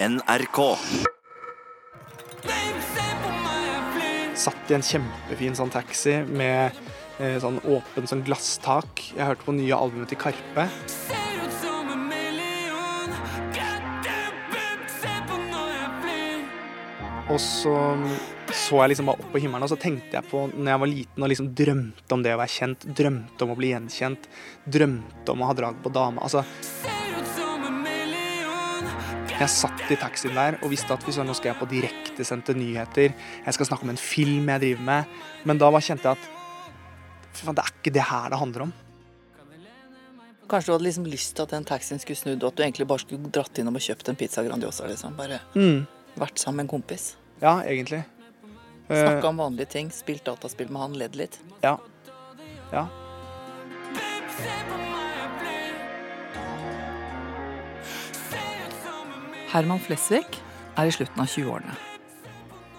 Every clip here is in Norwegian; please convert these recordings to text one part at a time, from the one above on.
NRK. Satt i en kjempefin sånn taxi med eh, sånn åpen sånn glasstak. Jeg hørte på nye albumet til Karpe. Og så så jeg liksom bare opp på himmelen, og så tenkte jeg på når jeg var liten og liksom drømte om det å være kjent, drømte om å bli gjenkjent, drømte om å ha drag på dame. Altså Jeg satt i taxien der og visste at hvis nå skal jeg på direktesendte nyheter, jeg skal snakke om en film jeg driver med, men da bare kjente jeg at fy faen, det er ikke det her det handler om. Kanskje du hadde liksom lyst til at den taxien skulle snudd, og at du egentlig bare skulle dratt innom og kjøpt en pizza Grandiosa, liksom. Bare Mm. vært sammen med en kompis. Ja, egentlig. Eh, Snakka om vanlige ting, spilt dataspill med han, ledd litt. Ja. Ja. Herman Flesvig er i slutten av 20-årene.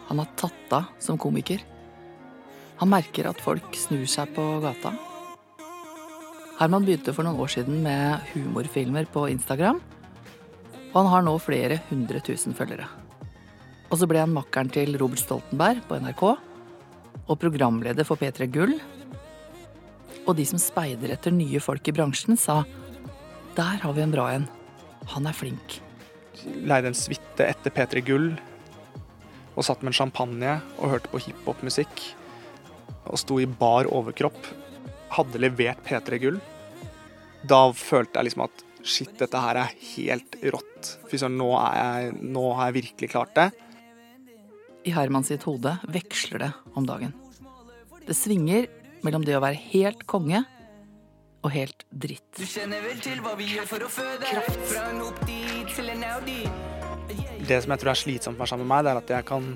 Han har tatt av som komiker. Han merker at folk snur seg på gata. Herman begynte for noen år siden med humorfilmer på Instagram. Og han har nå flere hundre tusen følgere. Og så ble han makkeren til Robert Stoltenberg på NRK. Og programleder for P3 Gull. Og de som speider etter nye folk i bransjen, sa der har vi en bra en. Han er flink. Leide en suite etter P3 Gull og satt med en champagne og hørte på hiphopmusikk og sto i bar overkropp. Hadde levert P3 Gull. Da følte jeg liksom at shit, dette her er helt rått. Fy søren, nå, er jeg- nå har jeg virkelig klart det. I Herman sitt hode veksler det om dagen. Det svinger mellom det å være helt konge og helt dritt. Det som jeg tror er slitsomt for å være sammen med meg, det er at jeg kan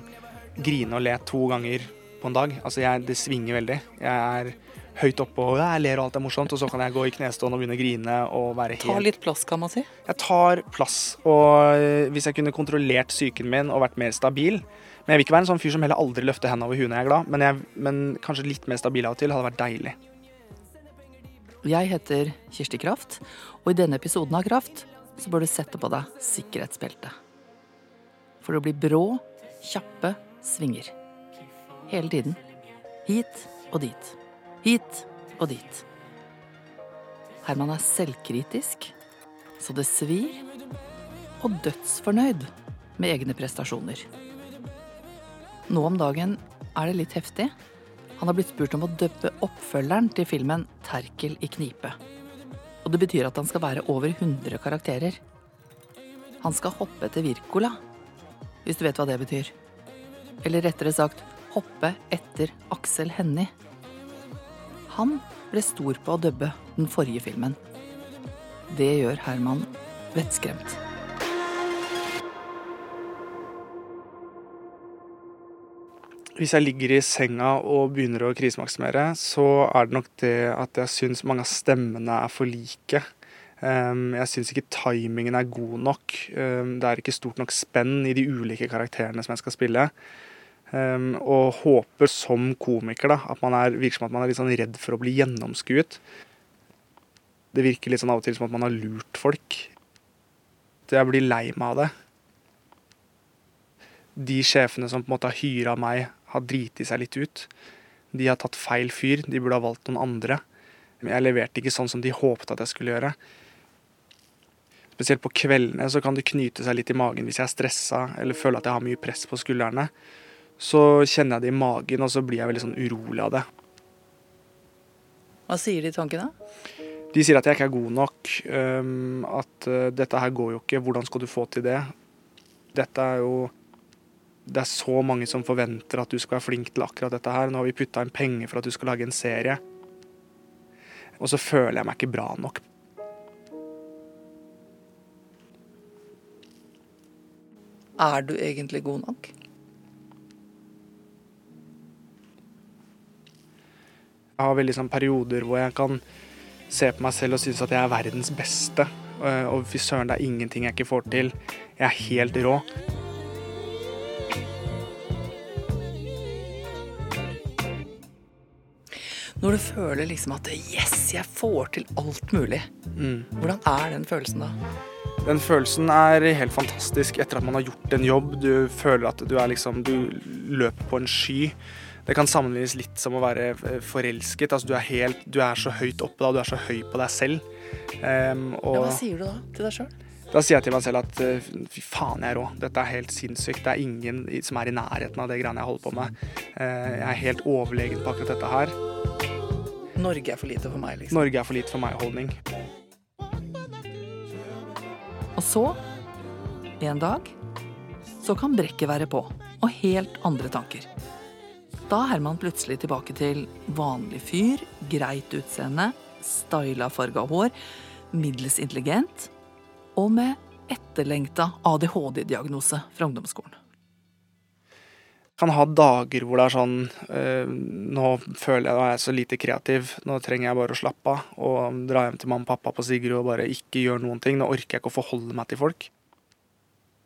grine og le to ganger på en dag. Altså, jeg, det svinger veldig. Jeg er høyt oppe og jeg ler og alt er morsomt, og så kan jeg gå i knestående og begynne å grine og være Ta litt plass, kan man si. Jeg tar plass, og eh, hvis jeg kunne kontrollert psyken min og vært mer stabil Men jeg vil ikke være en sånn fyr som heller aldri løfter hendene over huet når jeg er glad, men, jeg, men kanskje litt mer stabil av og til hadde vært deilig. Jeg heter Kirsti Kraft, og i denne episoden av Kraft så bør du sette på deg sikkerhetsbeltet. For det blir brå, kjappe svinger. Hele tiden. Hit og dit. Hit og dit. Herman er selvkritisk, så det svir, og dødsfornøyd med egne prestasjoner. Nå om dagen er det litt heftig. Han har blitt spurt om å dubbe oppfølgeren til filmen Terkel i knipe. Og det betyr at han skal være over 100 karakterer. Han skal hoppe etter Wirkola, hvis du vet hva det betyr. Eller rettere sagt hoppe etter Aksel Hennie. Han ble stor på å dubbe den forrige filmen. Det gjør Herman vettskremt. Hvis jeg ligger i senga og begynner å krisemaksimere, så er det nok det at jeg syns mange av stemmene er for like. Um, jeg syns ikke timingen er god nok. Um, det er ikke stort nok spenn i de ulike karakterene som jeg skal spille. Um, og håper som komiker da, at man er, virker som at man er litt sånn redd for å bli gjennomskuet. Det virker litt sånn av og til som at man har lurt folk. Jeg blir lei meg av det. De sjefene som på en måte har hyra meg, har driti seg litt ut. De har tatt feil fyr, de burde ha valgt noen andre. Men jeg leverte ikke sånn som de håpet at jeg skulle gjøre. Spesielt på kveldene så kan det knyte seg litt i magen hvis jeg er stressa eller føler at jeg har mye press på skuldrene. Så kjenner jeg det i magen, og så blir jeg veldig sånn urolig av det. Hva sier de tankene? De sier at jeg ikke er god nok, at øh, dette her går jo ikke, hvordan skal du få til det? Dette er jo Det er så mange som forventer at du skal være flink til akkurat dette her. Nå har vi putta inn penger for at du skal lage en serie. Og så føler jeg meg ikke bra nok. Er du egentlig god nok? Jeg har veldig sånn perioder hvor jeg kan se på meg selv og synes at jeg er verdens beste. Øh, Og fy søren, det er ingenting jeg ikke får til. Jeg er helt rå. Når du føler liksom at yes, jeg får til alt mulig. Mm. Hvordan er den følelsen da? Den følelsen er helt fantastisk etter at man har gjort en jobb. Du føler at du er liksom Du løper på en sky. Det kan sammenlignes litt som å være eh, forelsket. Altså, du, er helt, du er så høyt oppe da, du er så høy på deg selv. Um, og, ja, hva sier du da til deg sjøl? Da sier jeg til meg selv at eh, fy faen, jeg er rå. Dette er helt sinnssykt. Det er ingen som er i nærheten av det greiene jeg holder på med. Uh, jeg er helt overlegen på akkurat dette her. Norge er for lite for meg, liksom. Norge er for lite for meg-holdning. Og så, en dag, så kan brekket være på, og helt andre tanker. Da er Herman plutselig tilbake til vanlig fyr, greit utseende, styla farga hår, middels intelligent og med etterlengta ADHD-diagnose fra ungdomsskolen. Kan ha dager hvor det er sånn øh, Nå føler jeg at jeg er så lite kreativ. Nå trenger jeg bare å slappe av og dra hjem til mamma og pappa på Sigrud og bare ikke gjøre noen ting. Nå orker jeg ikke å forholde meg til folk.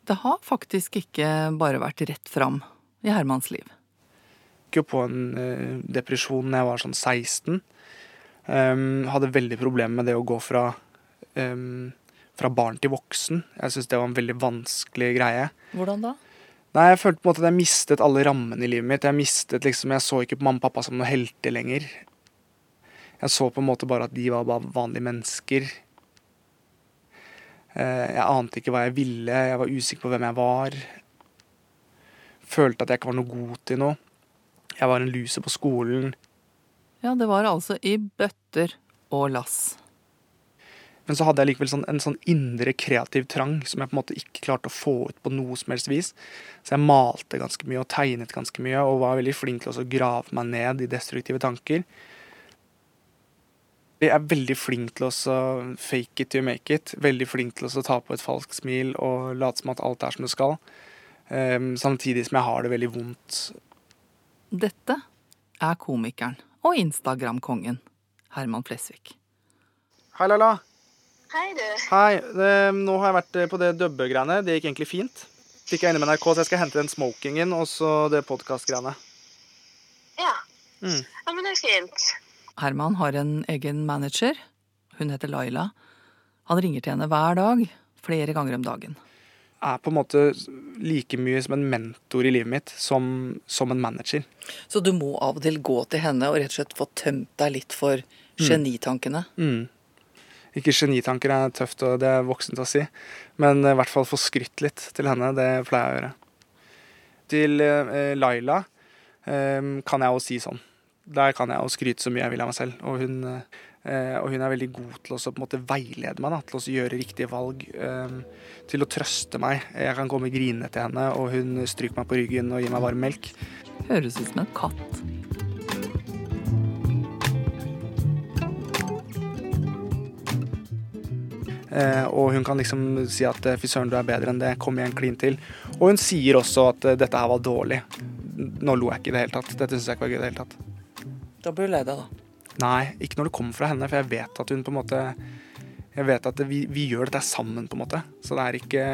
Det har faktisk ikke bare vært rett fram i Hermans liv Jeg gikk jo på en uh, depresjon da jeg var sånn 16. Um, hadde veldig problemer med det å gå fra, um, fra barn til voksen. Jeg syntes det var en veldig vanskelig greie. Hvordan da? Nei, Jeg følte på en måte at jeg mistet alle rammene i livet mitt. Jeg mistet liksom, jeg så ikke på mamma og pappa som noen helter lenger. Jeg så på en måte bare at de var bare vanlige mennesker. Uh, jeg ante ikke hva jeg ville, jeg var usikker på hvem jeg var. Følte at jeg ikke var noe god til noe. Jeg var en luse på skolen. Ja, det var altså i bøtter og lass. Men så hadde jeg likevel sånn, en sånn indre kreativ trang som jeg på en måte ikke klarte å få ut på noe som helst vis. Så jeg malte ganske mye og tegnet ganske mye og var veldig flink til å grave meg ned i destruktive tanker. Jeg er veldig flink til å fake it to make it. Veldig flink til å ta på et falskt smil og late som at alt er som det skal. Um, samtidig som jeg har det veldig vondt dette er komikeren og Instagram-kongen Herman Flesvig. Hei, Laila. Hei, du. Hei. Det, nå har jeg vært eh, på det dubbegreiene. Det gikk egentlig fint. Fikk jeg inne med NRK, så jeg skal hente den smokingen og så det podkastgreiene. Ja. Mm. ja, men det er fint. Herman har en egen manager. Hun heter Laila. Han ringer til henne hver dag, flere ganger om dagen Jeg er på en måte like mye som en mentor i livet mitt som, som, en manager. Så du må av og til gå til henne og rett og slett få tømt deg litt for mm. genitankene? Mm. Ikke genitanker er tøft, og det er voksent å si, men i hvert fall få skrytt litt til henne. Det pleier jeg å gjøre. Til eh, Laila eh, kan jeg jo si sånn. Der kan jeg jo skryte så mye jeg vil av meg selv. Og hun eh, og hun er veldig god til å på en måte veilede meg, da, til å gjøre riktige valg. Eh, til å trøste meg. Jeg kan komme grinende til henne, og hun stryker meg på ryggen og gir meg varm melk. Høres ut som en katt. Og hun kan liksom si at fy søren, du er bedre enn det, kom igjen, klin til. Og hun sier også at dette her var dårlig. Nå lo jeg ikke i det hele tatt. Dette syns jeg ikke var gøy i det hele tatt. Da blir du lei deg, da. Nei, ikke når det kommer fra henne, for jeg vet at hun på en måte Jeg vet at vi, vi gjør dette sammen, på en måte. Så det er ikke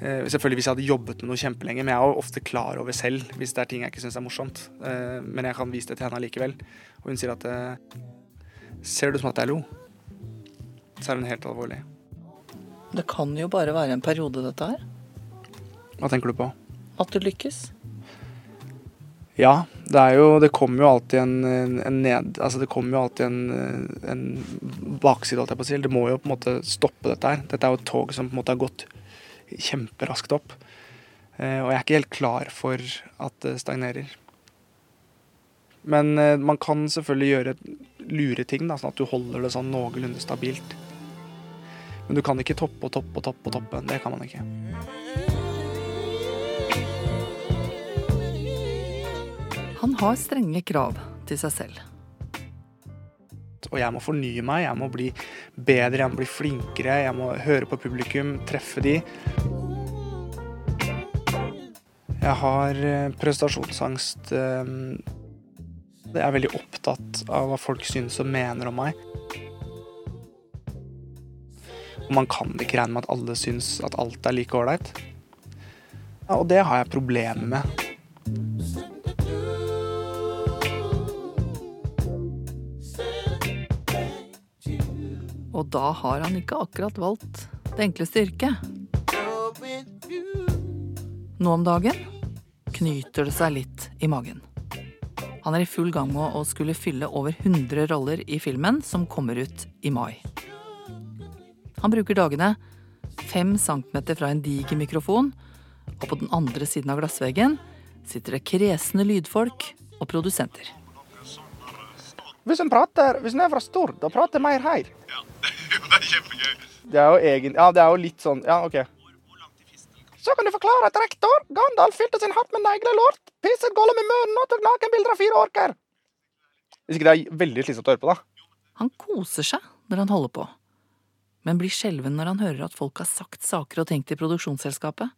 eh, Selvfølgelig hvis jeg hadde jobbet med noe kjempelenge, men jeg er jo ofte klar over selv hvis det er ting jeg ikke syns er morsomt. Eh, men jeg kan vise det til henne allikevel. Og hun sier at eh, Ser du som at jeg lo? Så er hun helt alvorlig. Det kan jo bare være en periode, dette her. Hva tenker du på? At du lykkes. Ja, det er jo Det kommer jo alltid en, en ned... Altså det kommer jo alltid en, en bakside, holdt jeg på å si. Det må jo på en måte stoppe dette her. Dette er jo et tog som på en måte har gått kjemperaskt opp. Eh, og jeg er ikke helt klar for at det stagnerer. Men eh, man kan selvfølgelig gjøre lure ting, da, sånn at du holder det sånn noenlunde stabilt. Men du kan ikke toppe og toppe og toppe og toppe. Det kan man ikke. Han har strenge krav til seg selv. Og jeg må fornye meg, jeg må bli bedre, jeg må bli flinkere, jeg må høre på publikum, treffe de. Jeg har eh, prestasjonsangst. Eh, jeg er veldig opptatt av hva folk syns og mener om meg. Og man kan ikke regne med at alle syns at alt er like ålreit. Ja, og det har jeg problemer med. Og da har han ikke akkurat valgt det enkleste yrket. Nå om dagen knyter det seg litt i magen. Han er i full gang med å skulle fylle over 100 roller i filmen som kommer ut i mai. Han bruker dagene fem centimeter fra en diger mikrofon, og på den andre siden av glassveggen sitter det kresne lydfolk og produsenter. Hvis en prater, hvis en er fra Stord da prater mer her Ja, det er kjempegøy. Det er jo egen, ja, det er jo litt sånn Ja, OK. Så kan du forklare at rektor Gandalf fylte sin hatt med neglelort, pisset Gollum i munnen og tok nakenbilder av fire orker. Hvis ikke det er veldig slitsomt å høre på, da. Han koser seg når han holder på, men blir skjelven når han hører at folk har sagt saker og ting til produksjonsselskapet.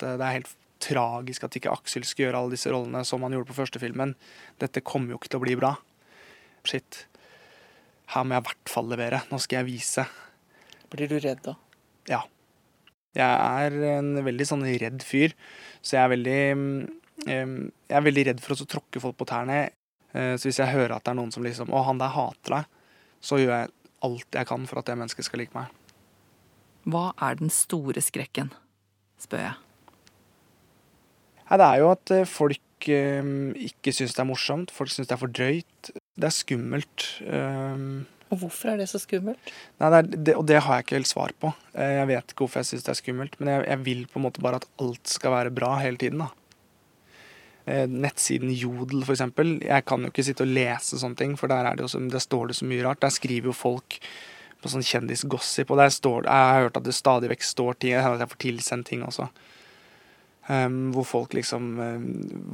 Det det er helt tragisk at ikke Aksel skal gjøre alle disse rollene som han gjorde på første filmen. Dette kommer jo ikke til å bli bra. Shit. Her må jeg i hvert fall levere. Nå skal jeg vise. Blir du redd da? Ja. Jeg er en veldig sånn redd fyr, så jeg er veldig Jeg er veldig redd for å så tråkke folk på tærne. Eh, Så hvis jeg hører at det er noen som liksom Å, han der hater deg, så gjør jeg alt jeg kan for at det mennesket skal like meg. Hva er den store skrekken? spør jeg. Nei, det er jo at eh, folk eh, ikke syns det er morsomt. Folk syns det er for drøyt. Det er skummelt. Um, Og hvorfor er det så skummelt? Nei, det er, det, og det har jeg ikke helt svar på. Eh, Jeg vet ikke hvorfor jeg syns det er skummelt, men jeg, jeg vil på en måte bare at alt skal være bra hele tiden. da. Eh, Nettsiden Jodel, for eksempel. Jeg kan jo ikke sitte og lese sånne ting, for der, er det også, der står det så mye rart. Der skriver jo folk på sånn kjendisgossip, og der står Jeg har hørt at det stadig vekk står ting, jeg at jeg får tilsendt ting også. Um, hvor folk liksom um,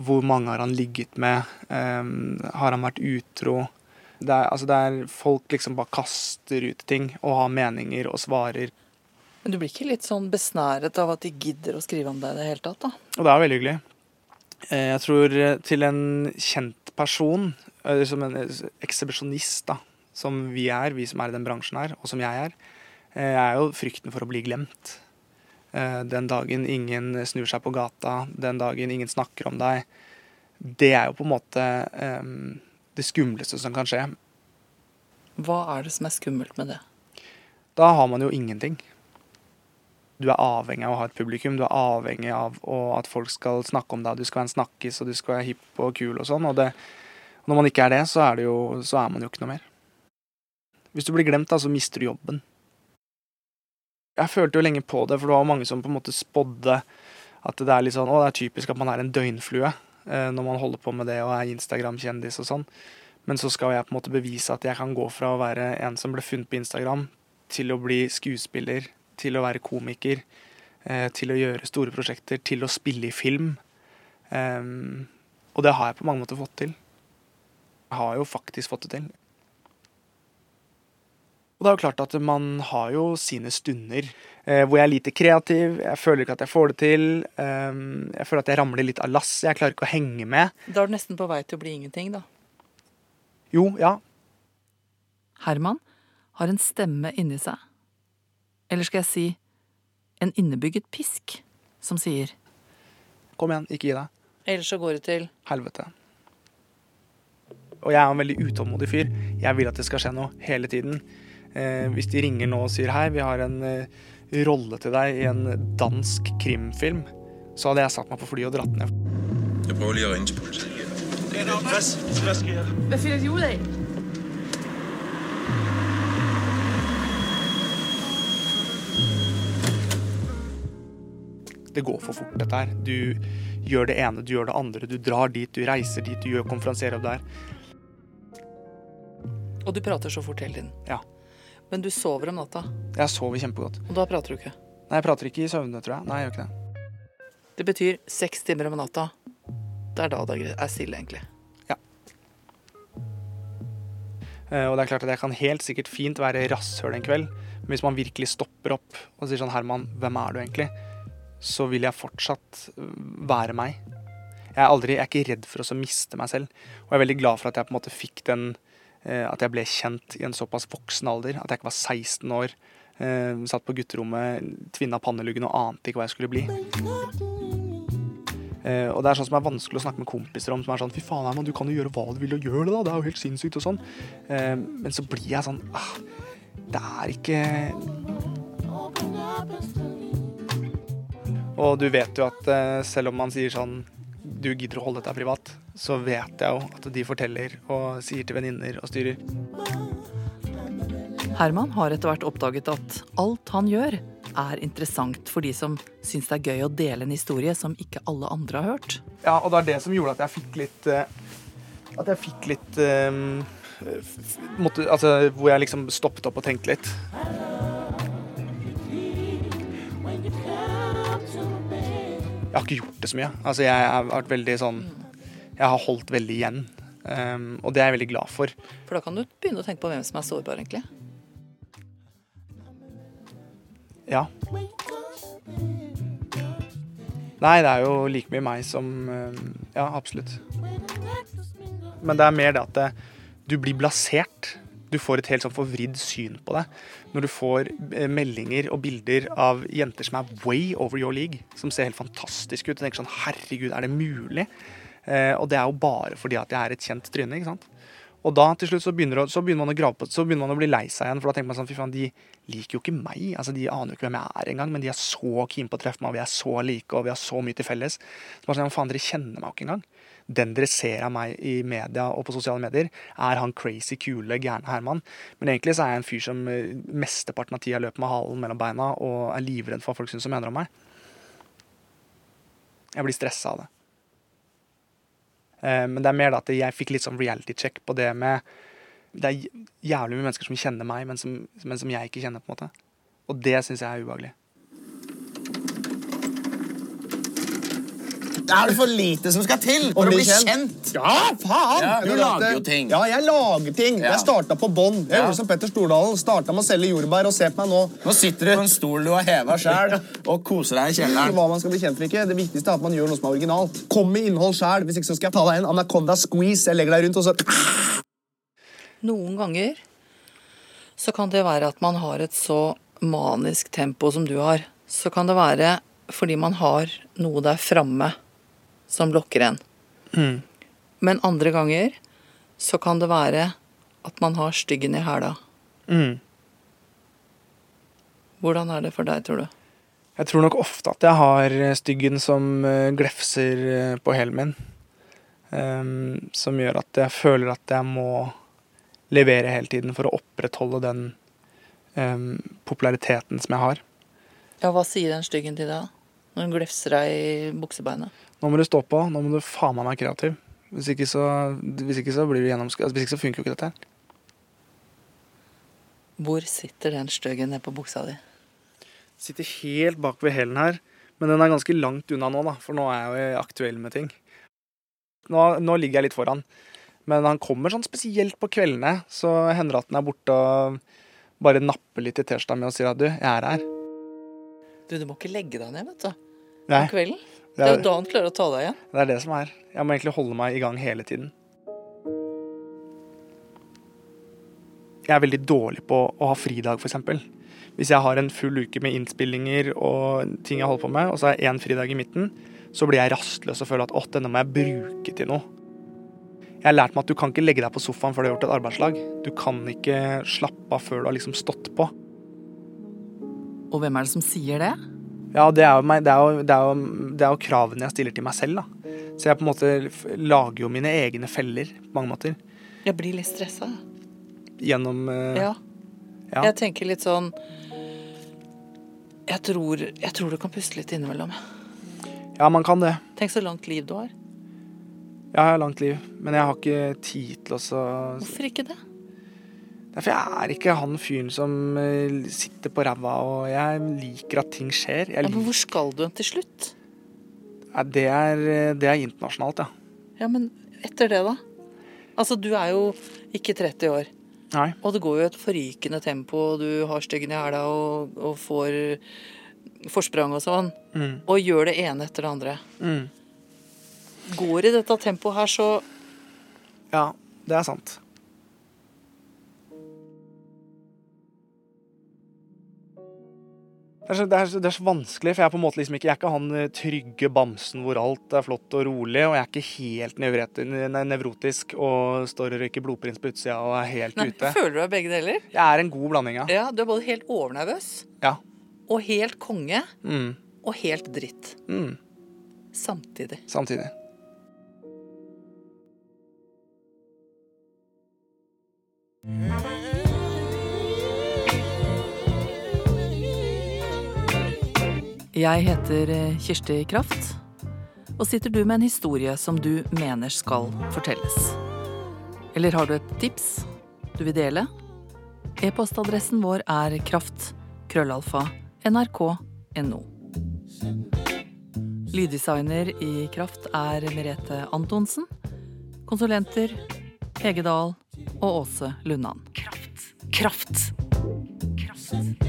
Hvor mange har han ligget med? Um, har han vært utro? Det er, altså det er Folk liksom bare kaster ut ting og har meninger og svarer. Men du blir ikke litt sånn besnæret av at de gidder å skrive om deg i det hele tatt, da? Og det er veldig hyggelig. Eh, Jeg tror eh, til en kjent person, eller som en eh, ekshibisjonist, da, som vi er, vi som er i den bransjen her, og som jeg er, eh, er jo frykten for å bli glemt. Eh, Den dagen ingen snur seg på gata, den dagen ingen snakker om deg. Det er jo på en måte eh, det skumleste som kan skje. Hva er det som er skummelt med det? Da har man jo ingenting. Du er avhengig av å ha et publikum, du er avhengig av at folk skal snakke om deg, du skal være en snakkis og du skal være hipp og kul og sånn. Og det, når man ikke er det, så er, det jo, så er man jo ikke noe mer. Hvis du blir glemt, da, så mister du jobben. Jeg følte jo lenge på det, for det var mange som på en måte spådde at det er litt sånn Å, det er typisk at man er en døgnflue eh, når man holder på med det og er Instagram-kjendis og sånn. Men så skal jeg på en måte bevise at jeg kan gå fra å være en som ble funnet på Instagram, til å bli skuespiller, til å være komiker, eh, til å gjøre store prosjekter, til å spille i film. Og det har jeg på mange måter fått til. Jeg har jo faktisk fått det til. Og det er jo klart at man har jo sine stunder eh, hvor jeg er lite kreativ, jeg føler ikke at jeg får det til. jeg føler at jeg ramler litt av lasset, jeg klarer ikke å henge med. Da er du nesten på vei til å bli ingenting, da. Jo, ja, Herman har en stemme inni seg. Eller skal jeg si en innebygget pisk, som sier kom igjen, ikke gi deg. Ellers så går det til Helvete. Og jeg er en veldig utålmodig fyr. Jeg vil at det skal skje noe hele tiden. Eh, hvis de ringer nå og sier hei, vi har en eh, rolle til deg i en dansk krimfilm, så hadde jeg satt meg på flyet og dratt ned. Jeg prøver lige at ringe til politiet. Hvad finder de ud af? Det går for fort, dette her. Du gjør det ene, du gjør det andre. Du drar dit, du reiser dit, du gjør konferansierer der. Og du prater så fort hele tiden. Ja. Men du sover om natta, Jeg sover kjempegodt. og da prater du ikke. Nei, jeg prater ikke i søvne, tror jeg. Nei, jeg gjør ikke det. Det betyr seks timer om natta. Det er da det er stille, egentlig. Ja. Og det er klart at jeg kan helt sikkert fint være rasshøl en kveld, men hvis man virkelig stopper opp og sier sånn Herman, hvem er du egentlig? Så vil jeg fortsatt øh, være meg. Jeg er, aldri, jeg er ikke redd for å miste meg selv. Og jeg er veldig glad for at jeg på en måte fikk den eh, At jeg ble kjent i en såpass voksen alder. At jeg ikke var 16 år, eh, satt på gutterommet, tvinna panneluggen og ante ikke hva jeg skulle bli. Og det er sånn som er vanskelig å snakke med kompiser om. Som er sånn Fy faen, Herman, du kan jo gjøre hva du vil og gjør det, da. Det er jo helt sinnssykt og sånn. Men så blir jeg sånn ah, Det er ikke Og du vet jo at eh, selv om man sier sånn Du gidder å holde dette privat, så vet jeg jo at de forteller og sier til venninner og styrer. Herman har etter hvert oppdaget at alt han gjør, er interessant for de som syns det er gøy å dele en historie som ikke alle andre har hørt. Ja, og det er det som gjorde at jeg fikk litt eh, At jeg fikk litt um, måtte, Altså hvor jeg liksom stoppet opp og tenkte litt. Jeg har ikke gjort det så mye. Altså jeg har vært veldig sånn Jeg har holdt veldig igjen. Um, og det er jeg veldig glad for. For da kan du begynne å tenke på hvem som er sårbar, egentlig. Ja. Nei, det er jo like mye meg som um, Ja, absolutt. Men det er mer det at det, du blir blasert. Du får et helt sånn forvridd syn på det. Når du får eh, meldinger og bilder av jenter som er way over your league, som ser helt fantastisk ut. Du tenker sånn Herregud, er det mulig? Eh, og det er jo bare fordi at jeg er et kjent tryne. ikke sant? Og da til slutt så begynner, så begynner man å grave på Så begynner man å bli lei seg igjen. For da tenker man sånn Fy faen, de liker jo ikke meg. Altså, De aner jo ikke hvem jeg er engang, men de er så keen på å treffe meg, og vi er så like, og vi har så mye til felles. Så bare sånn, faen, dere kjenner meg jo ikke engang. Den dere ser av meg i media og på sosiale medier, er han crazy, kule, gærne Herman. Men egentlig så er jeg en fyr som eh, mesteparten av tida løper med halen mellom beina og er livredd for hva folk syns og mener om meg. Jeg blir stressa av det. Eh, Men det er mer da at jeg fikk litt sånn reality check på det med Det er jævlig mye mennesker som kjenner meg, men som, men som jeg ikke kjenner. på en måte. Og det syns jeg er ubehagelig. Det er for lite som skal til for å bli kjent. Ja, faen! Ja, du lager jo ting. Ja, jeg lager ting. Ja. Jeg starta på bånn. Jeg Ja. gjorde som Petter Stordalen. Starta med å selge jordbær, og se på meg nå. Nå sitter du på en stol du har heva sjæl, og koser deg i kjelleren. Hva man skal bli kjent for ikke. Det viktigste er at man gjør noe som er originalt. Kom med innhold sjæl. Hvis ikke så skal jeg ta deg en anaconda squeeze. Jeg legger deg rundt, og så Noen ganger så kan det være at man har et så manisk tempo som du har. Så kan det være fordi man har noe der framme som lokker en. Men andre ganger så kan det være at man har styggen i hæla. Mm. Hvordan er det for deg, tror du? Jeg tror nok ofte at jeg har styggen som eh, glefser eh, på hælen min. Um, som gjør at jeg føler at jeg må levere hele tiden for å opprettholde den um, populariteten som jeg har. Ja, hva sier den styggen til deg når hun glefser deg i buksebeinet? Nå må du stå på, nå må du faen meg være kreativ. Hvis ikke så, hvis ikke så blir du gjennomsk... Altså, hvis ikke så funker jo ikke dette her. Hvor sitter den støgen ned på buksa di? Sitter helt bak ved hælen her, men den er ganske langt unna nå, da, for nå er jeg jo aktuell med ting. Nå, nå ligger jeg litt foran, men han kommer sånn spesielt på kveldene, så hender det at han er borte og bare napper litt i T-skjorta mi og sier at du, jeg er her. Du, du må ikke legge deg ned, vet du. Nei, Om kvelden. det er jo da han klarer å ta deg igjen. det er det som er. Jeg må egentlig holde meg i gang hele tiden. Jeg er veldig dårlig på å ha fridag, f.eks. Hvis jeg har en full uke med innspillinger og ting jeg holder på med, og så er én fridag i midten, så blir jeg rastløs og føler at åh, denne må jeg bruke til noe. Jeg har lært meg at du kan ikke legge deg på sofaen før du har gjort et arbeidslag. Du kan ikke slappe av før du har liksom stått på. Og hvem er det som sier det? Ja, det er, jo det, er jo, det, er jo, det er jo kravene jeg stiller til meg selv, da. Så jeg på en måte lager jo mine egne feller på mange måter. Jeg blir litt stressa. Gjennom uh, Ja. ja. Jeg tenker litt sånn jeg tror, jeg tror du kan puste litt innimellom. ja, man kan det. Tenk så langt liv du har. Ja, jeg har langt liv, men jeg har ikke tid til å så Hvorfor ikke det? Derfor jeg er ikke han fyren som eh, sitter på ræva, og jeg liker at ting skjer. Ja, men hvor skal du til slutt? det, er, eh, det er internasjonalt, ja. Ja, men etter det, da? Altså, du er jo ikke 30 år. Nei. Og det går jo et forrykende tempo, og du har styggen i hæla og, og får forsprang og sånn. Mm. Og gjør det ene etter det andre. Mm. Går i dette tempoet her, så Ja, det er sant. Det er, så, det, er så, det er så vanskelig, for jeg er på en måte liksom ikke Jeg er ikke han eh, trygge bamsen hvor alt er flott og rolig, og jeg er ikke helt nevret- ne- nevrotisk og står og røyker blodprins på utsida og er helt Nei, ute. Føler du deg begge deler? Jeg er en god blanding, ja. Ja, du er både helt overnervøs Ja. og helt konge. Mm. og helt dritt. Mm. Samtidig. Samtidig. Jeg heter eh, Kirsti Kraft. Og sitter du med en historie som du mener skal fortelles? Eller har du et tips du vil dele? E-postadressen vår er kraft.krøllalfa.nrk.no. Lyddesigner i Kraft er Merete Antonsen. Konsulenter Hege Dahl og Åse Lundan. Kraft. Kraft. Kraft.